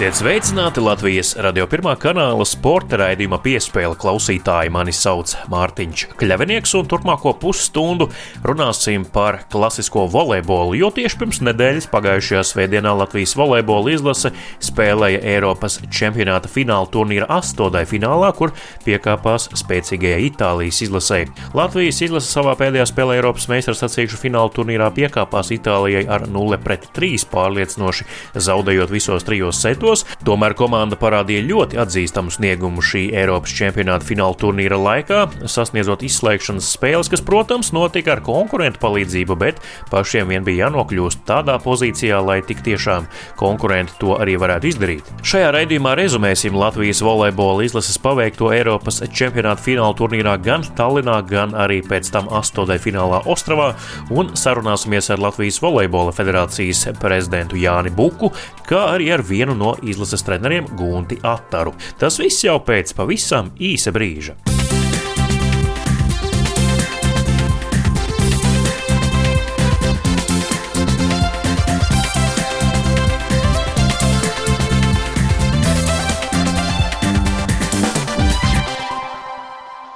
Esiet sveicināti Latvijas radio pirmā kanāla sporta raidījuma piespēle klausītāji. Mani sauc Mārtiņš Kļavinieks, un turpmāko pusstundu runāsim par klasisko volejbolu, jo tieši pirms nedēļas pagājušajā svētdienā Latvijas volejbola izlase spēlēja Eiropas čempionāta fināla turnīra astotdai finālā, kur piekāpās spēcīgajai Itālijas izlasē. Latvijas izlase savā pēdējā spēlē Eiropas meistaru sacīkšu fināla turnīrā piekāpās Itālijai ar 0-3 pārliecinoši, zaudējot visos trijos setos saitos, tomēr komanda parādīja ļoti atzīstamu sniegumu šī Eiropas čempionāta fināla turnīra laikā, sasniedzot izslēgšanas spēles, kas, protams, notika ar konkurentu palīdzību, bet pašiem vien bija jānokļūst tādā pozīcijā, lai tik tiešām konkurenti to arī varētu izdarīt. Šajā raidījumā rezumēsim Latvijas volejbola izlases paveikto Eiropas čempionāta fināla turnīrā gan Tallinā, gan arī pēc tam astotdai finālā Ostravā, un sarunāsimies ar Latvijas volejbola federācijas prezidentu Jāni Buku, kā arī ar vienu no izlases treneriem Gunti Attaru. Tas viss jau pēc pavisam īsa brīža.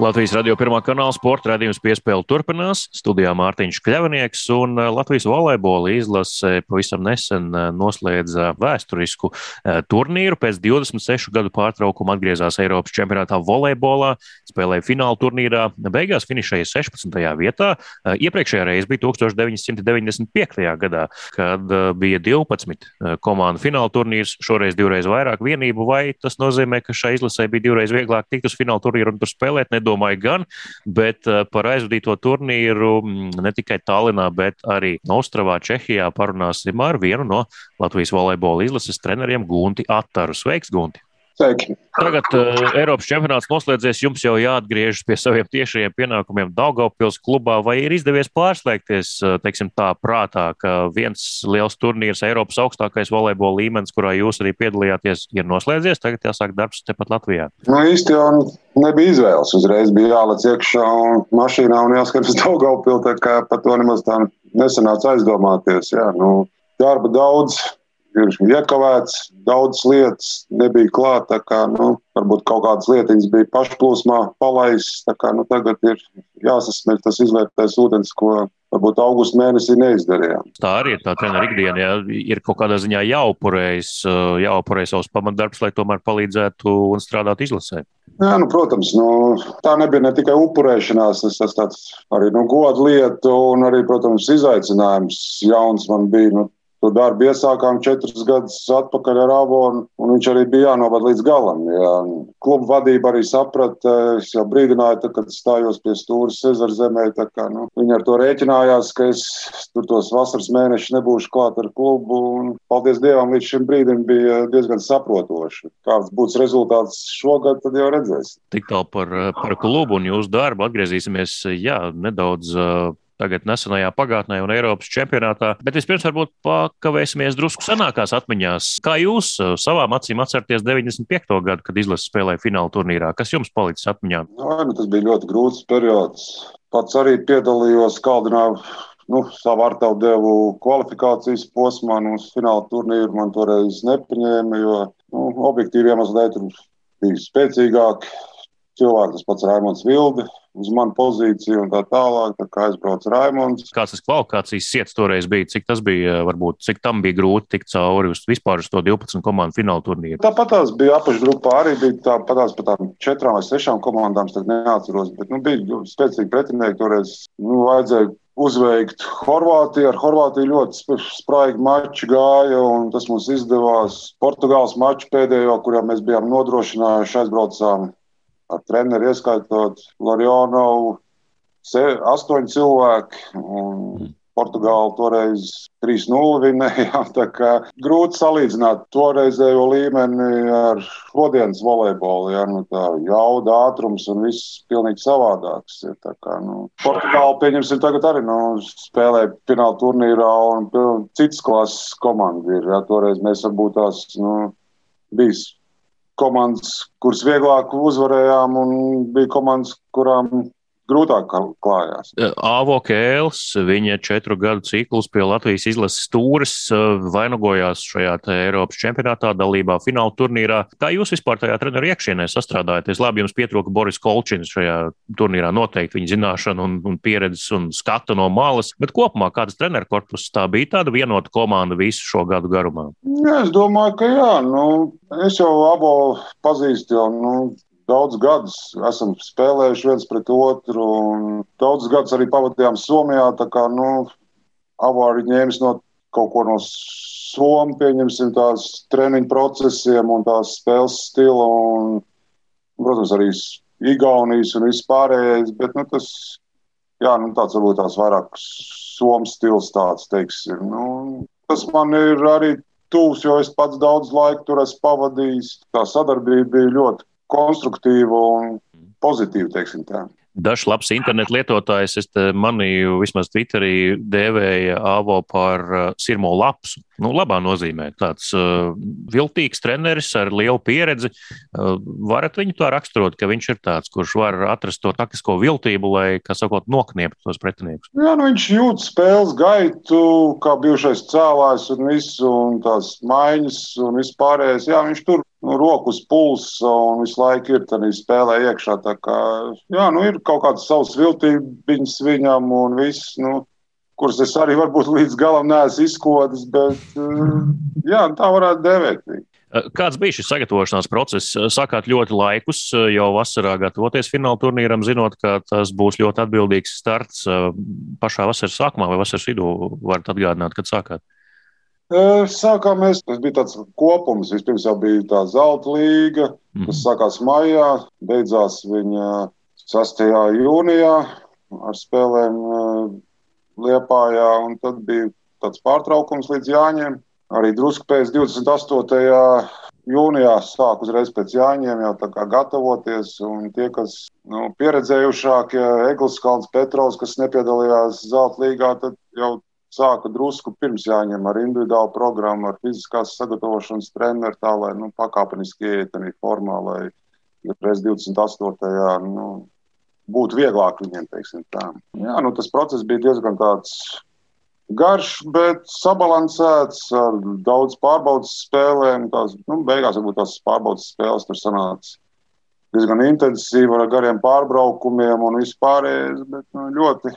Latvijas radio pirmā kanāla sporta raidījums piespēle turpinās. Studijā Mārtiņš Kļavnieks un uh, Latvijas volejbola izlase pavisam nesen uh, noslēdza vēsturisku uh, turnīru. Pēc 26 gadu pārtraukuma atgriezās Eiropas čempionātā volejbolā, spēlēja fināla turnīrā, beigās finišēja 16. vietā. Iepriekšējā reize bija 1995. gadā, kad bija 12 komandu fināla turnīrs, šoreiz divreiz vairāk vienību, vai tas nozīmē, ka šai izlasē bija divreiz vieglāk tikt uz fināla turnīru un tur spēlēt? Nedomāju nedomāju gan, bet eh, par aizvadīto turnīru mm, ne tikai Tallinā, bet arī Ostravā, Čehijā parunāsim ar vienu no Latvijas volejbola izlases treneriem Gunti Attaru. Sveiks, Gunti! Sveiki. Tagad uh, Eiropas čempionāts noslēdzies, jums jau jāatgriežas pie saviem tiešajiem pienākumiem Daugavpils klubā, vai ir izdevies pārslēgties, uh, teiksim tā, prātā, ka viens liels turnīrs Eiropas augstākais volejbola līmenis, kurā jūs arī piedalījāties, ir noslēdzies, tagad jāsāk darbs tepat Latvijā? Nu, īsti jau nebija izvēles. Uzreiz bija jālec iekšā un mašīnā un jāskatās Daugavpil, tā kā par to nemaz tā nesanāca aizdomāties. Jā, nu, darba daudz, ir iekavēts, daudz lietas nebija klāt. Kā, nu, varbūt kaut kādas lietiņas bija pašplūsmā palaistas. Nu, tagad ir jāsasmeļ tas izvērtēs ūdens, ko varbūt augusta mēnesī neizdarījām. Tā arī ir tā treniņa ikdiena. Jā. Ir kaut kādā ziņā jāupurējas, jāupurējas savus pamatdarbus, lai tomēr palīdzētu un strādātu izlasē. Jā, nu, protams, nu, tā nebija ne tikai upurēšanās, tas, tas arī nu, godu lieta un arī, protams, izaicinājums jauns man bija. Nu, To darbu iesākām četrus gadus atpakaļ ar Avonu, un viņš arī bija jānovad līdz galam. Jā. Kluba vadība arī saprata, es jau brīdināju, tā, kad stājos pie stūra Cezara zemē. Kā, nu, viņi ar to rēķinājās, ka es tur tos vasaras mēnešus nebūšu klāt ar klubu. Un, paldies Dievam, līdz šim brīdim bija diezgan saprotoši. Kāds būs rezultāts šogad, tad jau redzēsim. Tik tālu par, par klubu un jūsu darbu atgriezīsimies jā, nedaudz tagad nesenajā pagātnē un Eiropas čempionātā. Bet vispirms varbūt pakavēsimies drusku senākās atmiņās. Kā jūs uh, savām acīm atceraties 95. gadu, kad izlases spēlēja fināla turnīrā? Kas jums palicis atmiņā? No, nu, tas bija ļoti grūts periods. Pats arī piedalījos Kaldinā. Nu, savu ar tevu devu kvalifikācijas posmā, un uz fināla turnīru man toreiz nepaņēma, jo nu, objektīvi iemesli dēļ tur bija spēcīgāki cilvēki, tas pats Raimons Vilde, uz manu pozīciju un tā tālāk. Tā kā aizbrauca Raimons. Kāds tas kvalifikācijas sirds toreiz bija? Cik tas bija, varbūt, cik tam bija grūti tikt cauri uz vispār uz to 12 komandu fināla turnīru? Tāpat tās bija apakšgrupā, arī bija tāpat tās par tām četrām vai sešām komandām, tad neatceros, bet nu, bija spēcīgi pretinieki toreiz. Nu, vajadzēja uzveikt Horvātiju. Ar Horvātiju ļoti spraigi mači gāja, un tas mums izdevās. Portugāles maču pēdējo, kurā mēs bijām nodrošinājuši, aizbraucām ar treneri ieskaitot Lorionovu, astoņi cilvēki. Mm. Portugāla toreiz 3-0 vinēja. Grūti salīdzināt toreizējo līmeni ar šodienas volejbolu. Ja, nu, tā jauda, ātrums un viss pilnīgi savādāks. Ja, kā, nu, Portugāla, pieņemsim, tagad arī nu, spēlē fināla turnīrā un citas klases komandi ir. Ja, toreiz mēs varbūt tās nu, bijis komandas, kuras vieglāk uzvarējām, un bija komandas, kurām grūtāk klājās. Avo Kēls, viņa četru gadu ciklus pie Latvijas izlases stūres vainagojās šajā Eiropas čempionātā, dalībā fināla turnīrā. Kā jūs vispār tajā treneru iekšienē sastrādājaties? Labi, jums pietrūka Boris Kolčins šajā turnīrā, noteikti viņa zināšana un, un pieredzes un skata no malas, bet kopumā kādas treneru korpusus tā bija tāda vienota komanda visu šo gadu garumā? Jā, es domāju, ka jā. Nu, es jau abo pazīstu jau nu, daudz gadus esam spēlējuši viens pret otru. Daudzus gadus arī pavadījām Somijā. Tā kā nu, arī ņēmis no kaut ko no Somijas, pieņemsim tās treniņu procesiem un tās spēles stila. Un, protams, arī Igaunijas un vispārējais. Bet nu, tas jā, nu, tāds varbūt tās vairāk Somijas stils tāds, teiksim. Nu, tas man ir arī tūs, jo es pats daudz laika tur esmu pavadījis. Tā sadarbība bija ļoti konstruktīva un pozitīva, teiksim tā. Dažs labs internetu lietotājs, es manīju, vismaz Twitterī, dēvēja Avo par uh, sirmo lapsu. Nu, labā nozīmē. Tāds uh, viltīgs treneris ar lielu pieredzi. Uh, varat viņu tā raksturot, ka viņš ir tāds, kurš var atrast to taktisko viltību, lai, kā sakot, noknieptu tos pretiniekus. Jā, nu, viņš jūt spēles gaitu, kā bijušais cēlājs un visu, un tās maiņas un vispārējais. Jā, viņš tur nu, rokas pulsa un visu laiku ir tādā spēlē iekšā. Kā, jā, nu, ir kaut kādas savas viltības viņam un viss. Nu, kuras es arī varbūt līdz galam neesmu izkodis, bet jā, tā varētu dēvēt. Kāds bija šis sagatavošanās process? Sākāt ļoti laikus, jau vasarā gatavoties fināla turnīram, zinot, ka tas būs ļoti atbildīgs starts pašā vasaras sākumā vai vasaras vidū. Varat atgādināt, kad sākāt? Sākām mēs, tas bija tāds kopums. Vispirms jau bija tā zelta līga, kas mhm. sākās maijā, beidzās viņa 6. jūnijā ar spēlēm Liepājā, un tad bija tāds pārtraukums līdz Jāņiem. Arī drusku pēc 28. jūnijā sāk uzreiz pēc Jāņiem jau tā kā gatavoties, un tie, kas nu, pieredzējušākie, Eglis Kalns Petrovs, kas nepiedalījās zelta līgā, tad jau sāka drusku pirms jāņem ar individuālu programmu, ar fiziskās sagatavošanas treneru, tā lai nu, pakāpeniski ieiet tādā formā, lai reiz 28. Nu, būtu vieglāk viņiem. Jā, nu, tas process bija diezgan garš, bet sabalansēts ar daudz pārbaudas spēlēm. Tās, nu, beigās varbūt tās pārbaudas spēles tur sanāca diezgan intensīvi ar gariem pārbraukumiem un vispārējais, bet nu, ļoti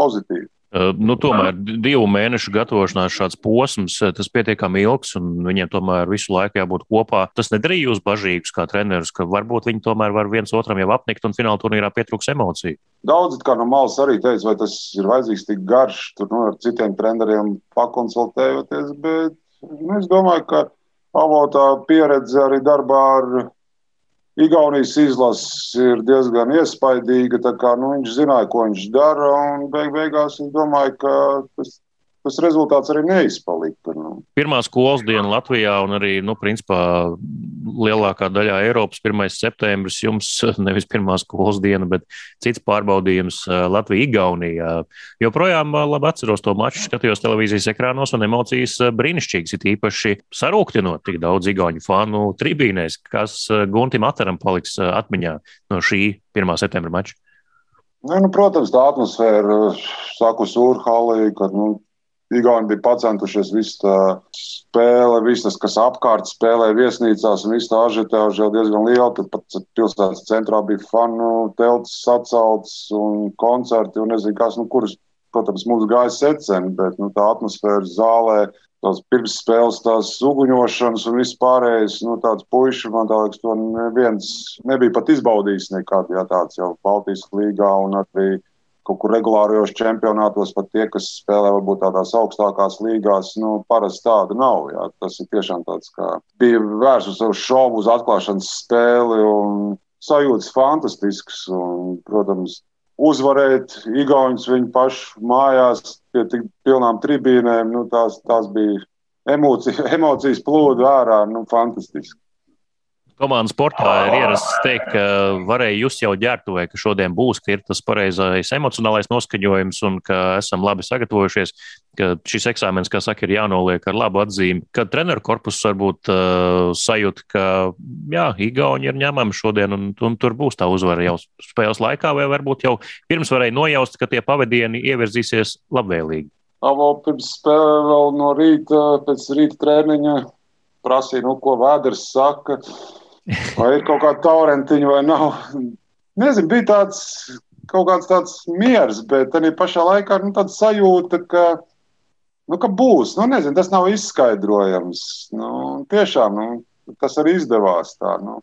pozitīvi. Nu, tomēr divu mēnešu gatavošanās šāds posms, tas pietiekami ilgs, un viņiem tomēr visu laiku jābūt kopā. Tas nedarīja jūs bažīgus kā trenerus, ka varbūt viņi tomēr var viens otram jau apnikt un fināla turnīrā pietrūks emociju. Daudz kā no malas arī teica, vai tas ir vajadzīgs tik garš, tur nu, ar citiem treneriem pakonsultējoties, bet nu, es domāju, ka avotā pieredze arī darbā ar Igaunijas izlase ir diezgan iespaidīga. Kā, nu, viņš zināja, ko viņš dara. Beig beigās es domāju, ka tas tas rezultāts arī neizpalika. Pirmā skolas diena Latvijā un arī, nu, principā, lielākā daļā Eiropas 1. septembris jums nevis pirmā skolas diena, bet cits pārbaudījums Latvijā-Igaunijā. Joprojām labi atceros to maču, skatījos televīzijas ekrānos un emocijas brīnišķīgas, it īpaši sarūktinot tik daudz igauņu fanu tribīnēs, kas Guntim Ataram paliks atmiņā no šī 1. septembra mača. Ne, nu, protams, tā atmosfēra sākus Urhalī, kad nu, Igauni bija pacentušies visu tā spēle, visas, kas apkārt spēlē viesnīcās, un viss tā ažiotāža jau diezgan liela. Tad pat pilsētas centrā bija fanu telts sacelts un koncerti, un nezinu, kas, nu, kurus, protams, mums gāja seceni, bet nu, tā atmosfēra zālē, tās pirmsspēles, tās uguņošanas un viss pārējais, nu, tāds puiši, man tā liekas, to neviens nebija pat izbaudījis nekad, ja tāds jau Baltijas līgā un arī kaut kur regulāros čempionātos, pat tie, kas spēlē varbūt tādās augstākās līgās, nu, parasti tāda nav. Jā. Tas ir tiešām tāds, kā bija vērsts uz šovu, uz atklāšanas spēli un sajūtas fantastisks. Un, protams, uzvarēt Igaunus viņu pašu mājās pie tik pilnām tribīnēm, nu, tās, tās bija emocija, emocijas plūdu ārā, nu, fantastiski. Komandas sportā ir ierasts teikt, ka varēja just jau ģērbtuvē, ka šodien būs, ka ir tas pareizais emocionālais noskaņojums un ka esam labi sagatavojušies, ka šis eksāmenis, kā saka, ir jānoliek ar labu atzīmi. Kad treneru korpus varbūt uh, sajūt, ka jā, Igauni ir ņemami šodien un, un tur būs tā uzvara jau spēles laikā, vai varbūt jau pirms varēja nojaust, ka tie pavadieni ievirzīsies labvēlīgi. Vēl pirms spēles, vēl no rīta, pēc rīta treniņa prasīja, nu, ko vēders saka. Vai ir kaut kāda taurentiņa vai nav? Nezinu, bija tāds kaut kāds tāds miers, bet arī pašā laikā nu, tāds sajūta, ka, nu, ka būs. Nu, nezinu, tas nav izskaidrojams. Nu, tiešām nu, tas arī izdevās tā, nu,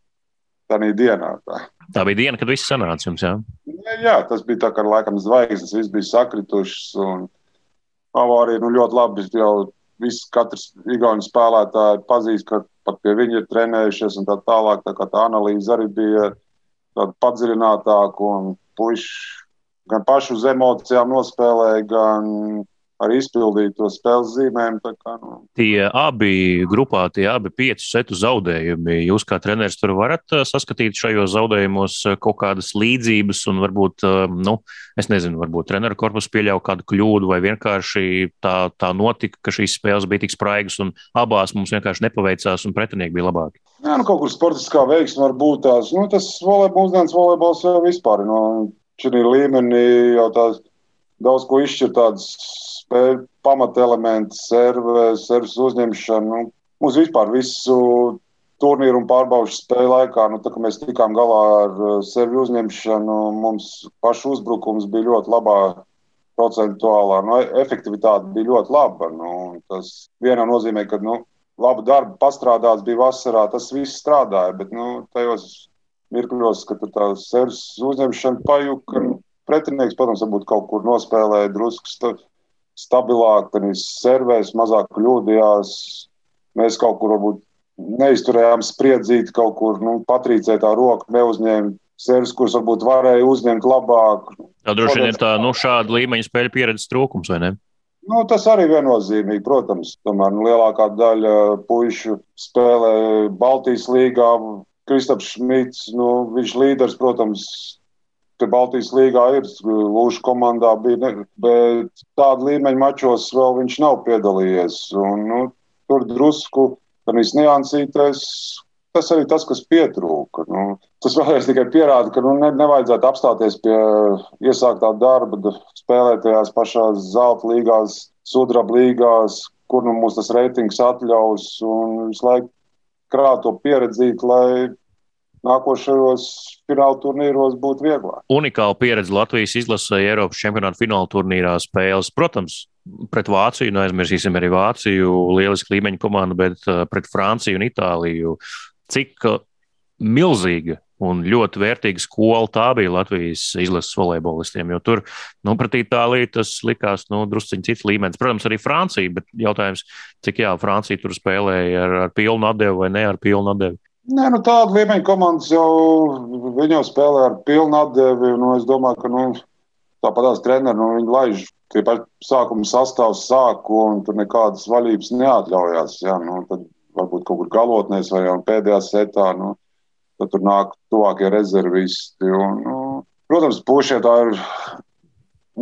tā dienā. Tā. tā bija diena, kad viss sanāca jums. Jā, jā, jā tas bija tā, ka laikam zvaigznes viss bija sakritušas. Un avārija nu, ļoti labi jau viss katrs Igaunijas spēlētājs pazīst, ka pat pie viņa ir trenējušies un tā tālāk. Tā, tā analīze arī bija tāda padziļinātāka un puiši gan paši uz emocijām nospēlēja, gan arī izpildīt to spēles zīmēm. Kā, nu. Tie abi grupā, tie abi piecu setu zaudējumi, jūs kā treneris tur varat uh, saskatīt šajos zaudējumos uh, kaut kādas līdzības, un varbūt, uh, nu, es nezinu, varbūt treneru korpus pieļauj kādu kļūdu, vai vienkārši tā, tā notika, ka šīs spēles bija tik spraigas, un abās mums vienkārši nepaveicās, un pretinieki bija labāki. Jā, nu, kaut kur sportiskā veiksme var būt tās. Nu, tas mūsdienas volejbols jau vispār no šī līmenī jau tās daudz ko izšķir tādas spēļu pamatelementi, serves, serves uzņemšana. Nu, mums vispār visu turnīru un pārbaudas spēļu laikā, nu, tā, mēs tikām galā ar uh, sevi uzņemšanu, mums pašu uzbrukums bija ļoti labā procentuālā. Nu, efektivitāte bija ļoti laba. Nu, tas vienā nozīmē, ka nu, labu darbu pastrādāts bija vasarā, tas viss strādāja. Bet nu, tajos mirkļos, kad tā servis uzņemšana pajuka, pretinieks, protams, varbūt kaut kur nospēlēja drusku stabilāk, viņš servēs, mazāk kļūdījās. Mēs kaut kur varbūt neizturējām spriedzīt, kaut kur nu, patrīcē tā roka neuzņēma. Servis, kurus varbūt varēja uzņemt labāk. Tā droši vien ir tā, nu, šāda līmeņa spēļu pieredzes trūkums, vai ne? Nu, tas arī viennozīmīgi, protams. Tomēr nu, lielākā daļa puišu spēlē Baltijas līgā. Kristaps Šmits, nu, viņš līderis, protams, ka Baltijas līgā ir Lūša komandā, bija, bet tāda līmeņa mačos vēl viņš nav piedalījies. Un, nu, tur drusku tādīs niansītēs. Tas arī tas, kas pietrūka. Nu, tas vēlreiz tikai pierāda, ka nu, ne, nevajadzētu apstāties pie iesāktā darba, spēlēt tajās pašās zelta līgās, sudraba līgās, kur nu mums tas reitings atļaus un visu laiku krāt to pieredzīt, lai nākošajos fināla turnīros būtu vieglāk. Unikāla pieredze Latvijas izlasē Eiropas čempionāta fināla turnīrā spēles. Protams, pret Vāciju, neaizmirsīsim arī Vāciju, lieliski līmeņa komandu, bet uh, pret Franciju un Itāliju. Cik uh, milzīga un ļoti vērtīga skola tā bija Latvijas izlases volejbolistiem. Jo tur, nu, pret Itāliju tas likās, nu, drusciņš cits līmenis. Protams, arī Francija, bet jautājums, cik jā, Francija tur spēlēja ar, ar pilnu atdevi vai ne ar pilnu atdevi. Nē, nu, tāda līmeņa komandas jau viņi jau spēlē ar pilnu atdevi. Nu, es domāju, ka nu, tāpat tās treneri nu, viņi laiž tie paši sākuma sastāvs sāku un tur nekādas vaļības neatļaujās. Ja? Nu, tad varbūt kaut kur galotnēs vai pēdējā setā. Nu, tad tur nāk tuvākie rezervisti. Un, nu, protams, pušie tā ir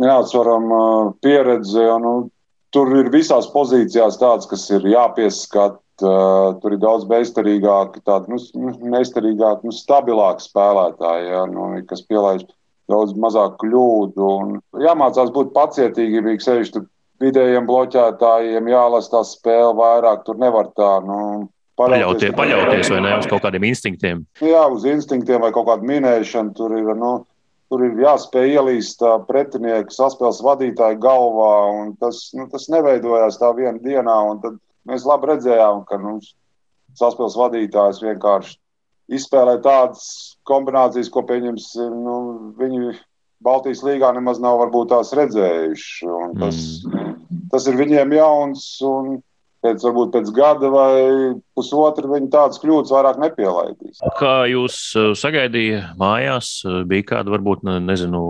neatsvarama pieredze. Ja, nu, tur ir visās pozīcijās tāds, kas ir jāpieskat uh, tur ir daudz bezcerīgāki, tādi nu, nu, nestarīgāki, nu, stabilāki spēlētāji, ja, nu, kas pielaiž daudz mazāk kļūdu. Un jāmācās būt pacietīgiem, sevišķi vidējiem bloķētājiem, jālasa tā spēle vairāk. Tur nevar tā. Nu, Paļauties, paļauties vai ne uz kaut kādiem instinktiem? Jā, uz instinktiem vai kaut kādu minēšanu. Tur ir, nu, tur ir jāspēj ielīst pretinieku saspēles vadītāju galvā. Tas, nu, tas neveidojās tā vienā dienā. Tad Mēs labi redzējām, ka nu, saspēles vadītājs vienkārši izspēlē tādas kombinācijas, ko pieņemsim, nu, viņi Baltijas līgā nemaz nav varbūt tās redzējuši. Tas, mm. tas ir viņiem jauns. Un, pēc, varbūt pēc gada vai pusotra viņi tādas kļūdas vairāk nepielaidīs. Kā jūs uh, sagaidījāt mājās, uh, bija kāda varbūt nezinu,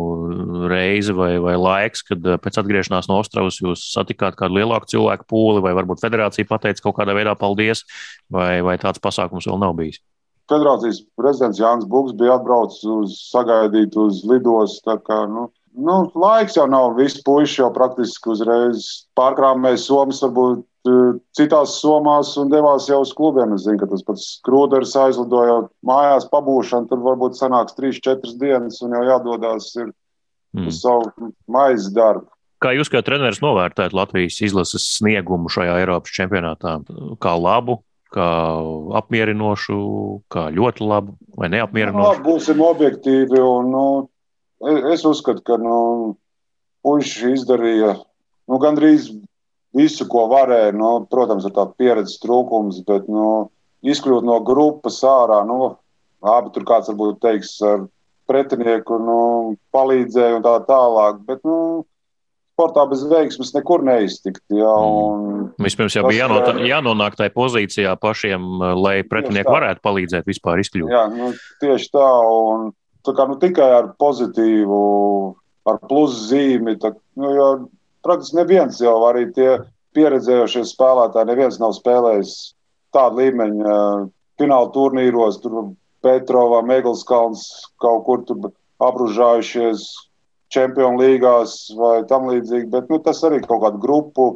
reize vai, vai laiks, kad uh, pēc atgriešanās no Ostravas jūs satikāt kādu lielāku cilvēku pūli, vai varbūt federācija pateica kaut kādā veidā paldies, vai, vai tāds pasākums vēl nav bijis? federācijas prezidents Jānis Buks bija atbraucis uz sagaidīt uz lidos. Kā, nu, nu, laiks jau nav, visi puiši jau praktiski uzreiz pārkrāmēja somas, varbūt citās somās un devās jau uz klubiem. Es zinu, ka tas pats Krūderis aizlidoja mājās pabūšanu, tur varbūt sanāks 3-4 dienas un jau jādodas ir mm. uz savu maizi darbu. Kā jūs kā treneris novērtējat Latvijas izlases sniegumu šajā Eiropas čempionātā? Kā labu, kā apmierinošu, kā ļoti labu vai neapmierinošu? Nu, būsim objektīvi. Un, nu, es uzskatu, ka nu, puiši izdarīja nu, gandrīz visu, ko varēja. Nu, protams, ir tāds pieredzes trūkums, bet nu, izkļūt no grupas ārā. Nu, abi tur kāds varbūt teiks ar pretinieku nu, palīdzēja un tā tālāk. Bet, nu, sportā bez veiksmes nekur neiztikt. Jā, mm. Vispirms jau bija jānot, jānonāk tajā pozīcijā pašiem, lai pretinieki varētu palīdzēt vispār izkļūt. Jā, nu, tieši tā. Un, tā kā, nu, tikai ar pozitīvu, ar plusu zīmi. Tā, nu, jo, praktiski neviens jau arī tie pieredzējušie spēlētāji, neviens nav spēlējis tādu līmeņu fināla turnīros. Tur Petrova, Megelskalns kaut kur tur apružājušies čempionu līgās vai tam līdzīgi. Bet nu, tas arī kaut kādu grupu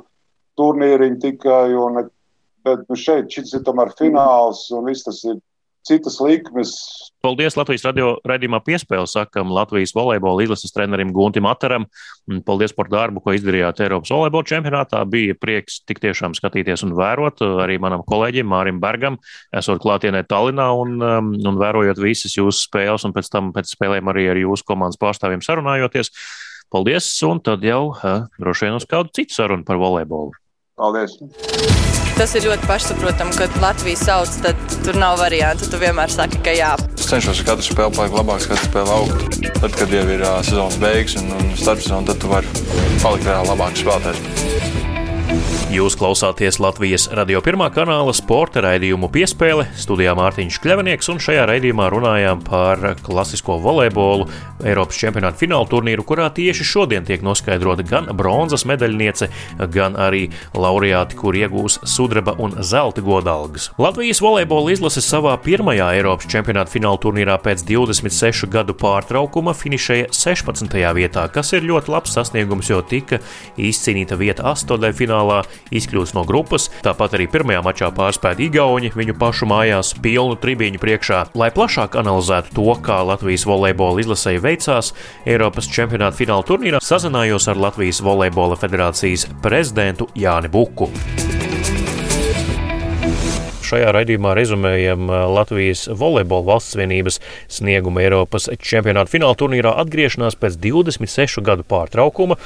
turnīriņu tikai. Un, bet nu, šeit šis ir tomēr fināls un viss tas ir citas likmes. Paldies Latvijas radio raidījumā piespēle, sakam Latvijas volejbola izlases trenerim Guntim Ataram. Paldies par darbu, ko izdarījāt Eiropas volejbola čempionātā. Bija prieks tik tiešām skatīties un vērot arī manam kolēģim Mārim Bergam, esot klātienē Tallinā un, um, un vērojot visas jūsu spēles un pēc tam pēc spēlēm arī ar jūsu komandas pārstāvjiem sarunājoties. Paldies, un tad jau droši vien uz kādu citu sarunu par volejbolu. Paldies! Tas ir ļoti pašsaprotami, kad Latvijas sauc, tad tur nav variantu. Tu vienmēr saki, ka jā. Es cenšos katru spēli palikt labāks, katru spēli augt. Tad, kad jau ir uh, sezonas beigas un, un starpsezona, tad tu vari palikt vēl labāks spēlētājs. Jūs klausāties Latvijas radio pirmā kanāla sporta raidījumu piespēle. Studijā Mārtiņš Kļavinieks, un šajā raidījumā runājām par klasisko volejbolu Eiropas čempionāta fināla turnīru, kurā tieši šodien tiek noskaidrota gan bronzas medaļniece, gan arī laureāti, kur iegūs sudraba un zelta godalgas. Latvijas volejbola izlase savā pirmajā Eiropas čempionāta fināla turnīrā pēc 26 gadu pārtraukuma finišēja 16. vietā, kas ir ļoti labs sasniegums, jo tika izcīnīta vieta astotdaļfinālā finālā izkļūst no grupas. Tāpat arī pirmajā mačā pārspēja Igauni viņu pašu mājās pilnu tribīņu priekšā. Lai plašāk analizētu to, kā Latvijas volejbola izlasēji veicās Eiropas čempionāta fināla turnīrā, sazinājos ar Latvijas volejbola federācijas prezidentu Jāni Buku. Šajā raidījumā rezumējam Latvijas volejbola valsts vienības sniegumu Eiropas čempionāta fināla turnīrā atgriešanās pēc 26 gadu pārtraukuma,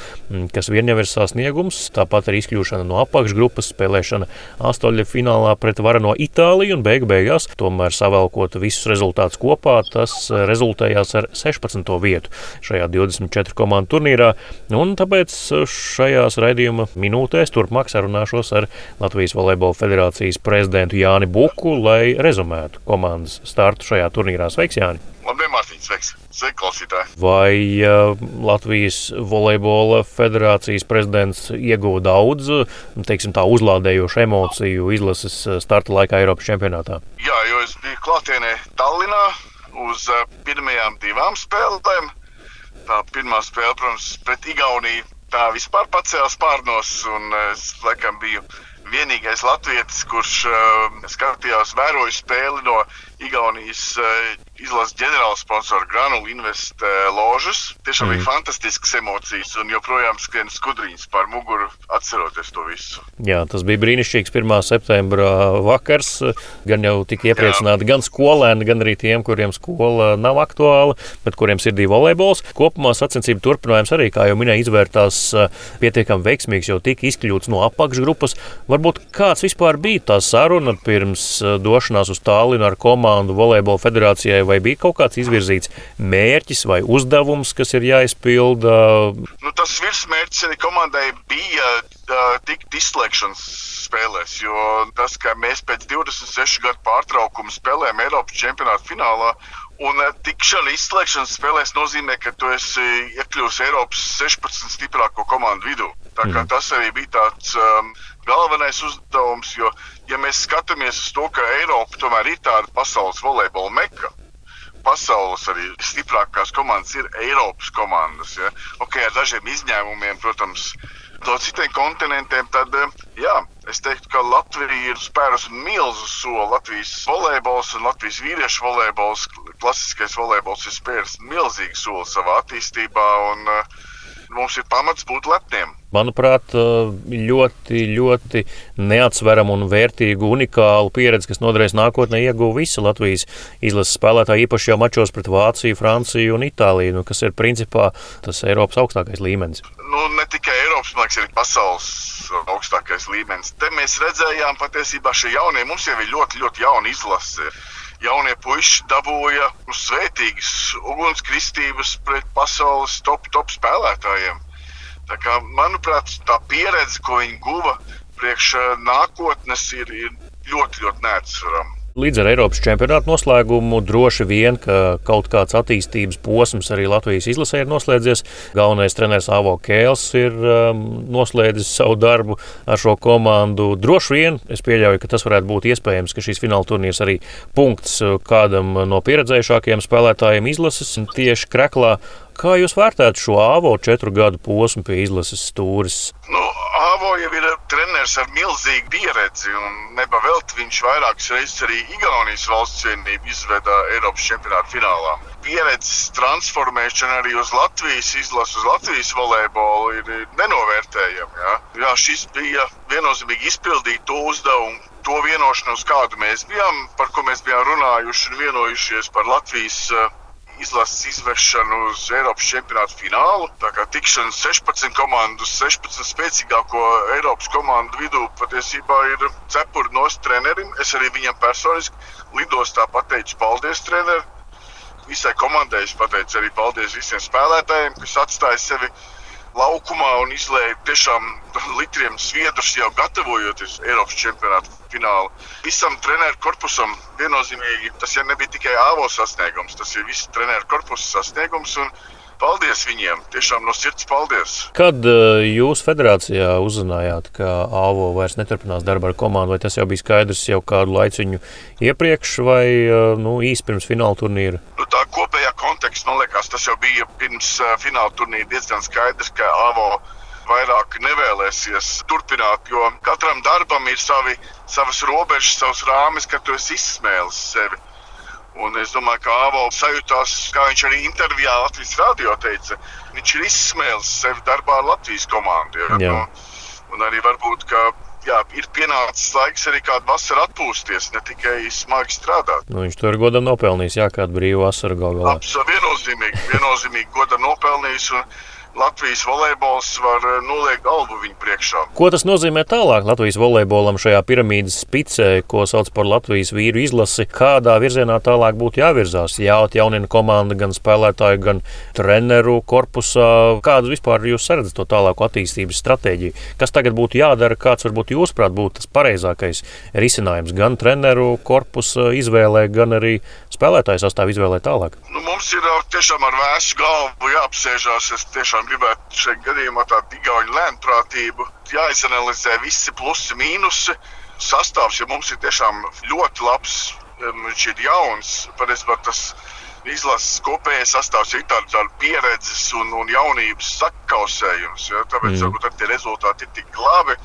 kas vien jau ir sasniegums. Tāpat arī izkļūšana no apakšgrupas, spēlēšana astoļu finālā pret varano Itāliju un beigu beigās, tomēr savēlkot visus rezultātus kopā, tas rezultējās ar 16. vietu šajā 24 komandu turnīrā. Un tāpēc šajās raidījuma minūtēs turpmāk sarunāšos ar Latvijas volejbola federācijas prezidentu Jānu. Jāni Buku, lai rezumētu komandas startu šajā turnīrā. Sveiks, Jāni! Labdien, Mārtiņ, sveiks! Sveiki, klausītāji! Vai uh, Latvijas volejbola federācijas prezidents ieguva daudz, teiksim tā, uzlādējošu emociju izlases starta laikā Eiropas čempionātā? Jā, jo es biju klātienē Tallinā uz uh, pirmajām divām spēlēm. Tā pirmā spēle, protams, pret Igauniju, tā vispār pacēla spārnos, un es laikam biju vienīgais latvietis, kurš uh, skatījās, vēroja spēli no Igaunijas uh, izlases ģenerālsponsora Granulu Invest uh, ložas. Tiešām mm. bija fantastiskas emocijas un joprojām skrien skudriņas pār muguru, atceroties to visu. Jā, tas bija brīnišķīgs 1. septembra vakars. Gan jau tika iepriecināti Jā. gan skolēni, gan arī tiem, kuriem skola nav aktuāla, bet kuriem sirdī volejbols. Kopumā sacensību turpinājums arī, kā jau minēja, izvērtās pietiekami veiksmīgs, jo tika izkļūts no apakšgrupas. Varbūt kāds vispār bija tā saruna pirms došanās uz Tālinu ar komandu volejbola federācijai vai bija kaut kāds izvirzīts mērķis vai uzdevums, kas ir jāizpilda? Nu, tas virsmērķis arī komandai bija tikt izslēgšanas spēlēs, jo tas, ka mēs pēc 26 gadu pārtraukuma spēlējam Eiropas čempionāta finālā Un tikšana izslēgšanas spēlēs nozīmē, ka tu esi iekļuvis Eiropas 16 stiprāko komandu vidū. Tā kā mm. tas arī bija tāds um, galvenais uzdevums, jo, ja mēs skatāmies uz to, ka Eiropa tomēr ir tāda pasaules volejbola meka, pasaules arī stiprākās komandas ir Eiropas komandas. Ja? Ok, ar dažiem izņēmumiem, protams, no citiem kontinentiem, tad jā, es teiktu, ka Latvija ir spērusi milzu soli. Latvijas volejbols un Latvijas vīriešu volejbols, klasiskais volejbols ir spēris milzīgu soli savā attīstībā. Un, uh, mums ir pamats būt lepniem. Manuprāt, ļoti, ļoti neatsveramu un vērtīgu, unikālu pieredzi, kas noderēs nākotnē, ieguva visi Latvijas izlases spēlētāji, īpaši jau mačos pret Vāciju, Franciju un Itāliju, nu, kas ir principā tas Eiropas augstākais līmenis. Nu, ne tikai Eiropas, liekas, ir pasaules augstākais līmenis. Te mēs redzējām patiesībā šie jaunie, mums jau ir ļoti, ļoti jauna izlase jaunie puiši dabūja svētīgas ugunskristības pret pasaules top, top spēlētājiem. Tā kā, manuprāt, tā pieredze, ko viņi guva priekš nākotnes, ir, ir ļoti, ļoti neatsverama. Līdz ar Eiropas čempionāta noslēgumu droši vien, ka kaut kāds attīstības posms arī Latvijas izlasē ir noslēdzies. Galvenais treneris Avo Kēls ir um, noslēdzis savu darbu ar šo komandu. Droši vien es pieļauju, ka tas varētu būt iespējams, ka šīs fināla turnīrs arī punkts kādam no pieredzējušākajiem spēlētājiem izlases tieši Kreklā. Kā jūs vērtējat šo AVO četru gadu posmu pie izlases stūres? Nu, AVO jau ir treneris ar milzīgu pieredzi, un nepavēlt viņš vairākas reizes arī Igaunijas valsts vienību izveda Eiropas čempionāta finālā. Pieredzes transformēšana arī uz Latvijas izlases, uz Latvijas volejbolu ir nenovērtējama. Ja? Jā, šis bija viennozīmīgi izpildīt to uzdevumu, to vienošanos, kādu mēs bijām, par ko mēs bijām runājuši un vienojušies par Latvijas uh, izlases izvešanu uz Eiropas čempionāta finālu. Tā kā tikšana 16 komandu, 16 spēcīgāko Eiropas komandu vidū patiesībā ir cepuri no trenerim. Es arī viņam personiski lidostā pateicu paldies trenerim. Visai komandai es pateicu arī paldies visiem spēlētājiem, kas atstāja sevi laukumā un izlēja tiešām litriem sviedrus jau gatavojoties Eiropas čempionāta finālu. Visam treneru korpusam viennozīmīgi tas jau nebija tikai āvo sasniegums, tas ir viss treneru korpusa sasniegums. Paldies viņiem! Tiešām no sirds paldies! Kad uh, jūs federācijā uzzinājāt, ka AVO vairs neturpinās darbu ar komandu, vai tas jau bija skaidrs jau kādu laiciņu iepriekš, vai uh, nu, īsi pirms fināla turnīra? Nu, tā kopējā kontekstā, man liekas, tas jau bija pirms uh, fināla turnīra diezgan skaidrs, ka AVO vairāk nevēlēsies turpināt, jo katram darbam ir savi, savas robežas, savs rāmis, ka tu esi izsmēlis sevi. Un es domāju, ka Avo sajūtās, kā viņš arī intervijā Latvijas radio teica, viņš ir izsmēlis sevi darbā ar Latvijas komandu. Ja? Jā. Nu, un arī varbūt, ka jā, ir pienācis laiks arī kādu vasaru atpūsties, ne tikai smagi strādāt. Nu, viņš to ir godam nopelnījis, jā, kādu brīvu vasaru galā. Absolūti viennozīmīgi, viennozīmīgi godam nopelnījis. Un, Latvijas volejbols var eh, noliekt galvu viņu priekšā. Ko tas nozīmē tālāk Latvijas volejbolam šajā piramīdas spicē, ko sauc par Latvijas vīru izlasi? Kādā virzienā tālāk būtu jāvirzās? Jāatjaunina komanda gan spēlētāju, gan treneru korpusā. Kādu vispār jūs redzat to tālāku attīstības stratēģiju? Kas tagad būtu jādara? Kāds varbūt jūsuprāt būtu tas pareizākais risinājums gan treneru korpusa izvēlē, gan arī spēlētāju sastāvu izvēlē tālāk? Nu, mums ir tiešām ar vēsu galvu jāapsēžās. Es tiešām tiešām gribētu šajā gadījumā tādu igauņu lēnprātību. Jāizanalizē visi plusi, mīnusi. Sastāvs, ja mums ir tiešām ļoti labs, viņš ir jauns, patiesībā tas izlases kopējais sastāvs ir tāds tā pieredzes un, un jaunības sakausējums. Ja? Tāpēc mm. varbūt tie rezultāti ir tik labi.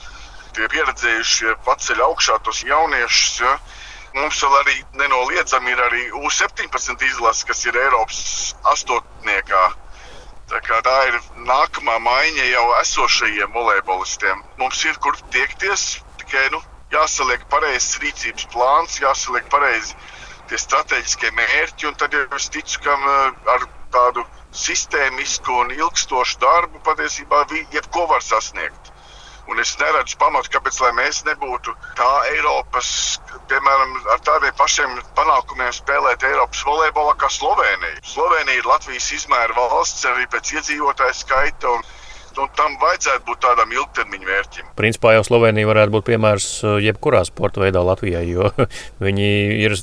Tie pieredzējušie paceļ augšā tos jauniešus. Ja? Mums vēl arī nenoliedzami ir arī U-17 izlase, kas ir Eiropas astotniekā Tā, tā ir nākamā maiņa jau esošajiem volejbolistiem. Mums ir kur tiekties, tikai nu, jāsaliek pareizs rīcības plāns, jāsaliek pareizi tie strateģiskie mērķi. Tad jau es ticu, ka eh, ar tādu sistēmisku un ilgstošu darbu patiesībā jebko var sasniegt. Un es neredzu pamatu, kāpēc mēs nebūtu tā Eiropas, piemēram, ar tādiem pašiem panākumiem spēlēt Eiropas volejbolā kā Slovenija. Slovenija ir Latvijas izmēra valsts arī pēc iedzīvotāju skaita. Un, tam vajadzētu būt tādam ilgtermiņa mērķim. Principā jau Slovenija varētu būt piemērs uh, jebkurā sporta veidā Latvijai, jo viņi ir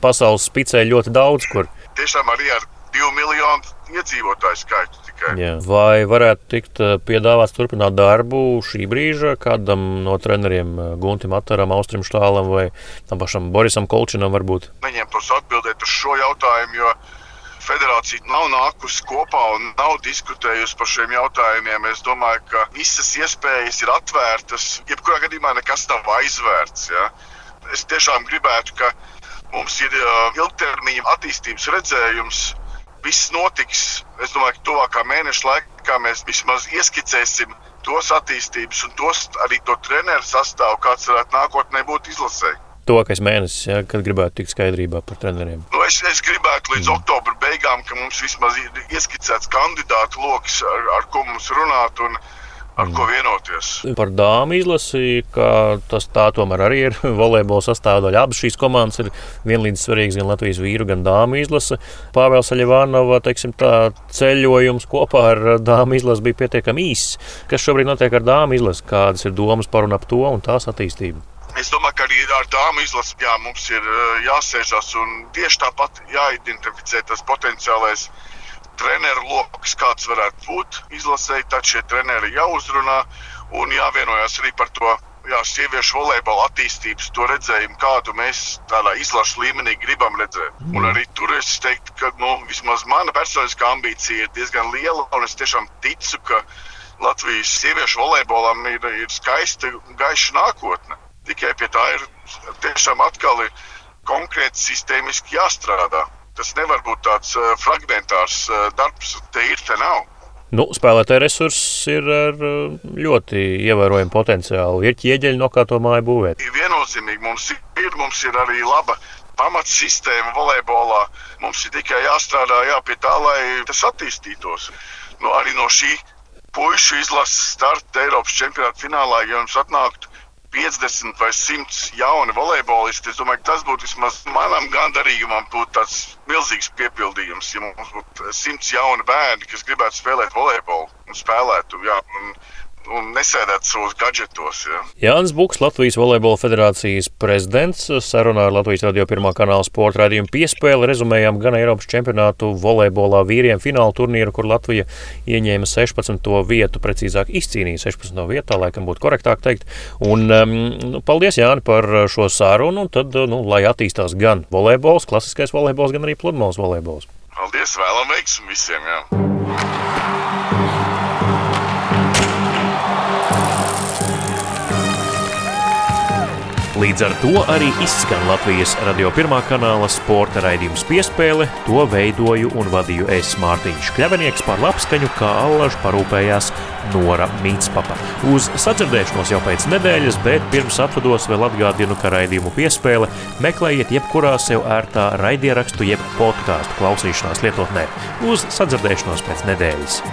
pasaules spicē ļoti daudz kur. Tiešām arī ar divu miljonu iedzīvotāju skaitu tikai. Jā. Vai varētu tikt eh, piedāvāts turpināt darbu šī brīža kādam no treneriem, eh, Guntim Ataram, Austrim Štālam vai tam pašam Borisam Kolčinam varbūt? Neņemtos atbildēt uz šo jautājumu, jo federācija nav nākusi kopā un nav diskutējusi par šiem jautājumiem. Es domāju, ka visas iespējas ir atvērtas. Jebkurā gadījumā nekas nav aizvērts. Ja? Es tiešām gribētu, ka mums ir ilgtermiņa attīstības redzējums. Viss notiks, es domāju, ka tuvākā mēneša laikā mēs vismaz ieskicēsim tos attīstības un tos arī to treneru sastāvu, kāds varētu nākotnē būt izlasējis tuvākais mēnesis, ja, kad gribētu tikt skaidrībā par treneriem? Nu, es, es gribētu līdz mm. oktobra beigām, ka mums vismaz ir ieskicēts kandidātu lokus, ar, ar ko mums runāt. Un, Ar ko vienoties? Par dāmu izlasi, ka tas tā tomēr arī ir volejbola sastāvdaļa. Abas šīs komandas ir vienlīdz svarīgas, gan Latvijas vīru, gan dāmu izlase. Pāvils Aļevānova ceļojums kopā ar dāmu izlasi bija pietiekami īss. Kas šobrīd notiek ar dāmu izlasi? Kādas ir domas par un ap to un tās attīstību? Es domāju, ka arī ar dāmu izlasi jā, mums ir eh, jāsēžas un tieši tāpat jāidentificē tas potenciālais treneru lokus, kāds varētu būt izlasēji. Tad šie treneri jāuzrunā un jāvienojas arī par to jā, sieviešu volejbola attīstības to redzējumu, kādu mēs tādā izlašu līmenī gribam redzēt. Un arī tur es teiktu, ka nu, vismaz mana personiskā ambīcija ir diezgan liela, es tiešām ticu, ka Latvijas sieviešu volejbolam ir, ir skaista, gaiša nākotne. Tikai pie tā ir tiešām atkal konkrēti sistēmiski jāstrādā. Tas nevar būt tāds uh, fragmentārs uh, darbs, te ir, te nav. Nu, spēlētāja resurss ir ar ļoti ievērojamu potenciālu. Ir ķieģeļi, no kā to māju būvēt. Viennozīmīgi mums ir, mums ir arī laba pamatsistēma volejbolā. Mums ir tikai jāstrādā jā, pie tā, lai tas attīstītos. Nu, arī no šī pušu izlases starta Eiropas čempionāta finālā, ja jums atnāktu 50 vai 100 jauni volejbolisti. Es domāju, tas būtu vismaz manam gandarījumam, būtu tāds milzīgs piepildījums, ja mums būtu 100 jauni bērni, kas gribētu spēlēt volejbolu un spēlētu. Jā, un un nesēdēt savos gadgetos. Ja. Jānis Buks, Latvijas Volejbola federācijas prezidents, sarunā ar Latvijas radio pirmā kanāla sporta raidījumu piespēli rezumējām gan Eiropas čempionātu volejbolā vīriem fināla turnīru, kur Latvija ieņēma 16. vietu, precīzāk izcīnīja 16. vietā, laikam būtu korektāk teikt. Un, um, nu, paldies Jāni par šo sarunu, un tad, nu, lai attīstās gan volejbols, klasiskais volejbols, gan arī pludmales volejbols. Paldies, vēlam veiksmi visiem! Jā. Līdz ar to arī izskan Latvijas radio pirmā kanāla sporta raidījums piespēle. To veidoju un vadīju es Mārtiņš Kļavinieks par labskaņu, kā allaž parūpējās Nora Mītspapa. Uz sadzirdēšanos jau pēc nedēļas, bet pirms atvados vēl atgādinu, ka raidījumu piespēle meklējiet jebkurā sev ērtā raidierakstu jeb podkāstu klausīšanās lietotnē. Uz sadzirdēšanos pēc nedēļas!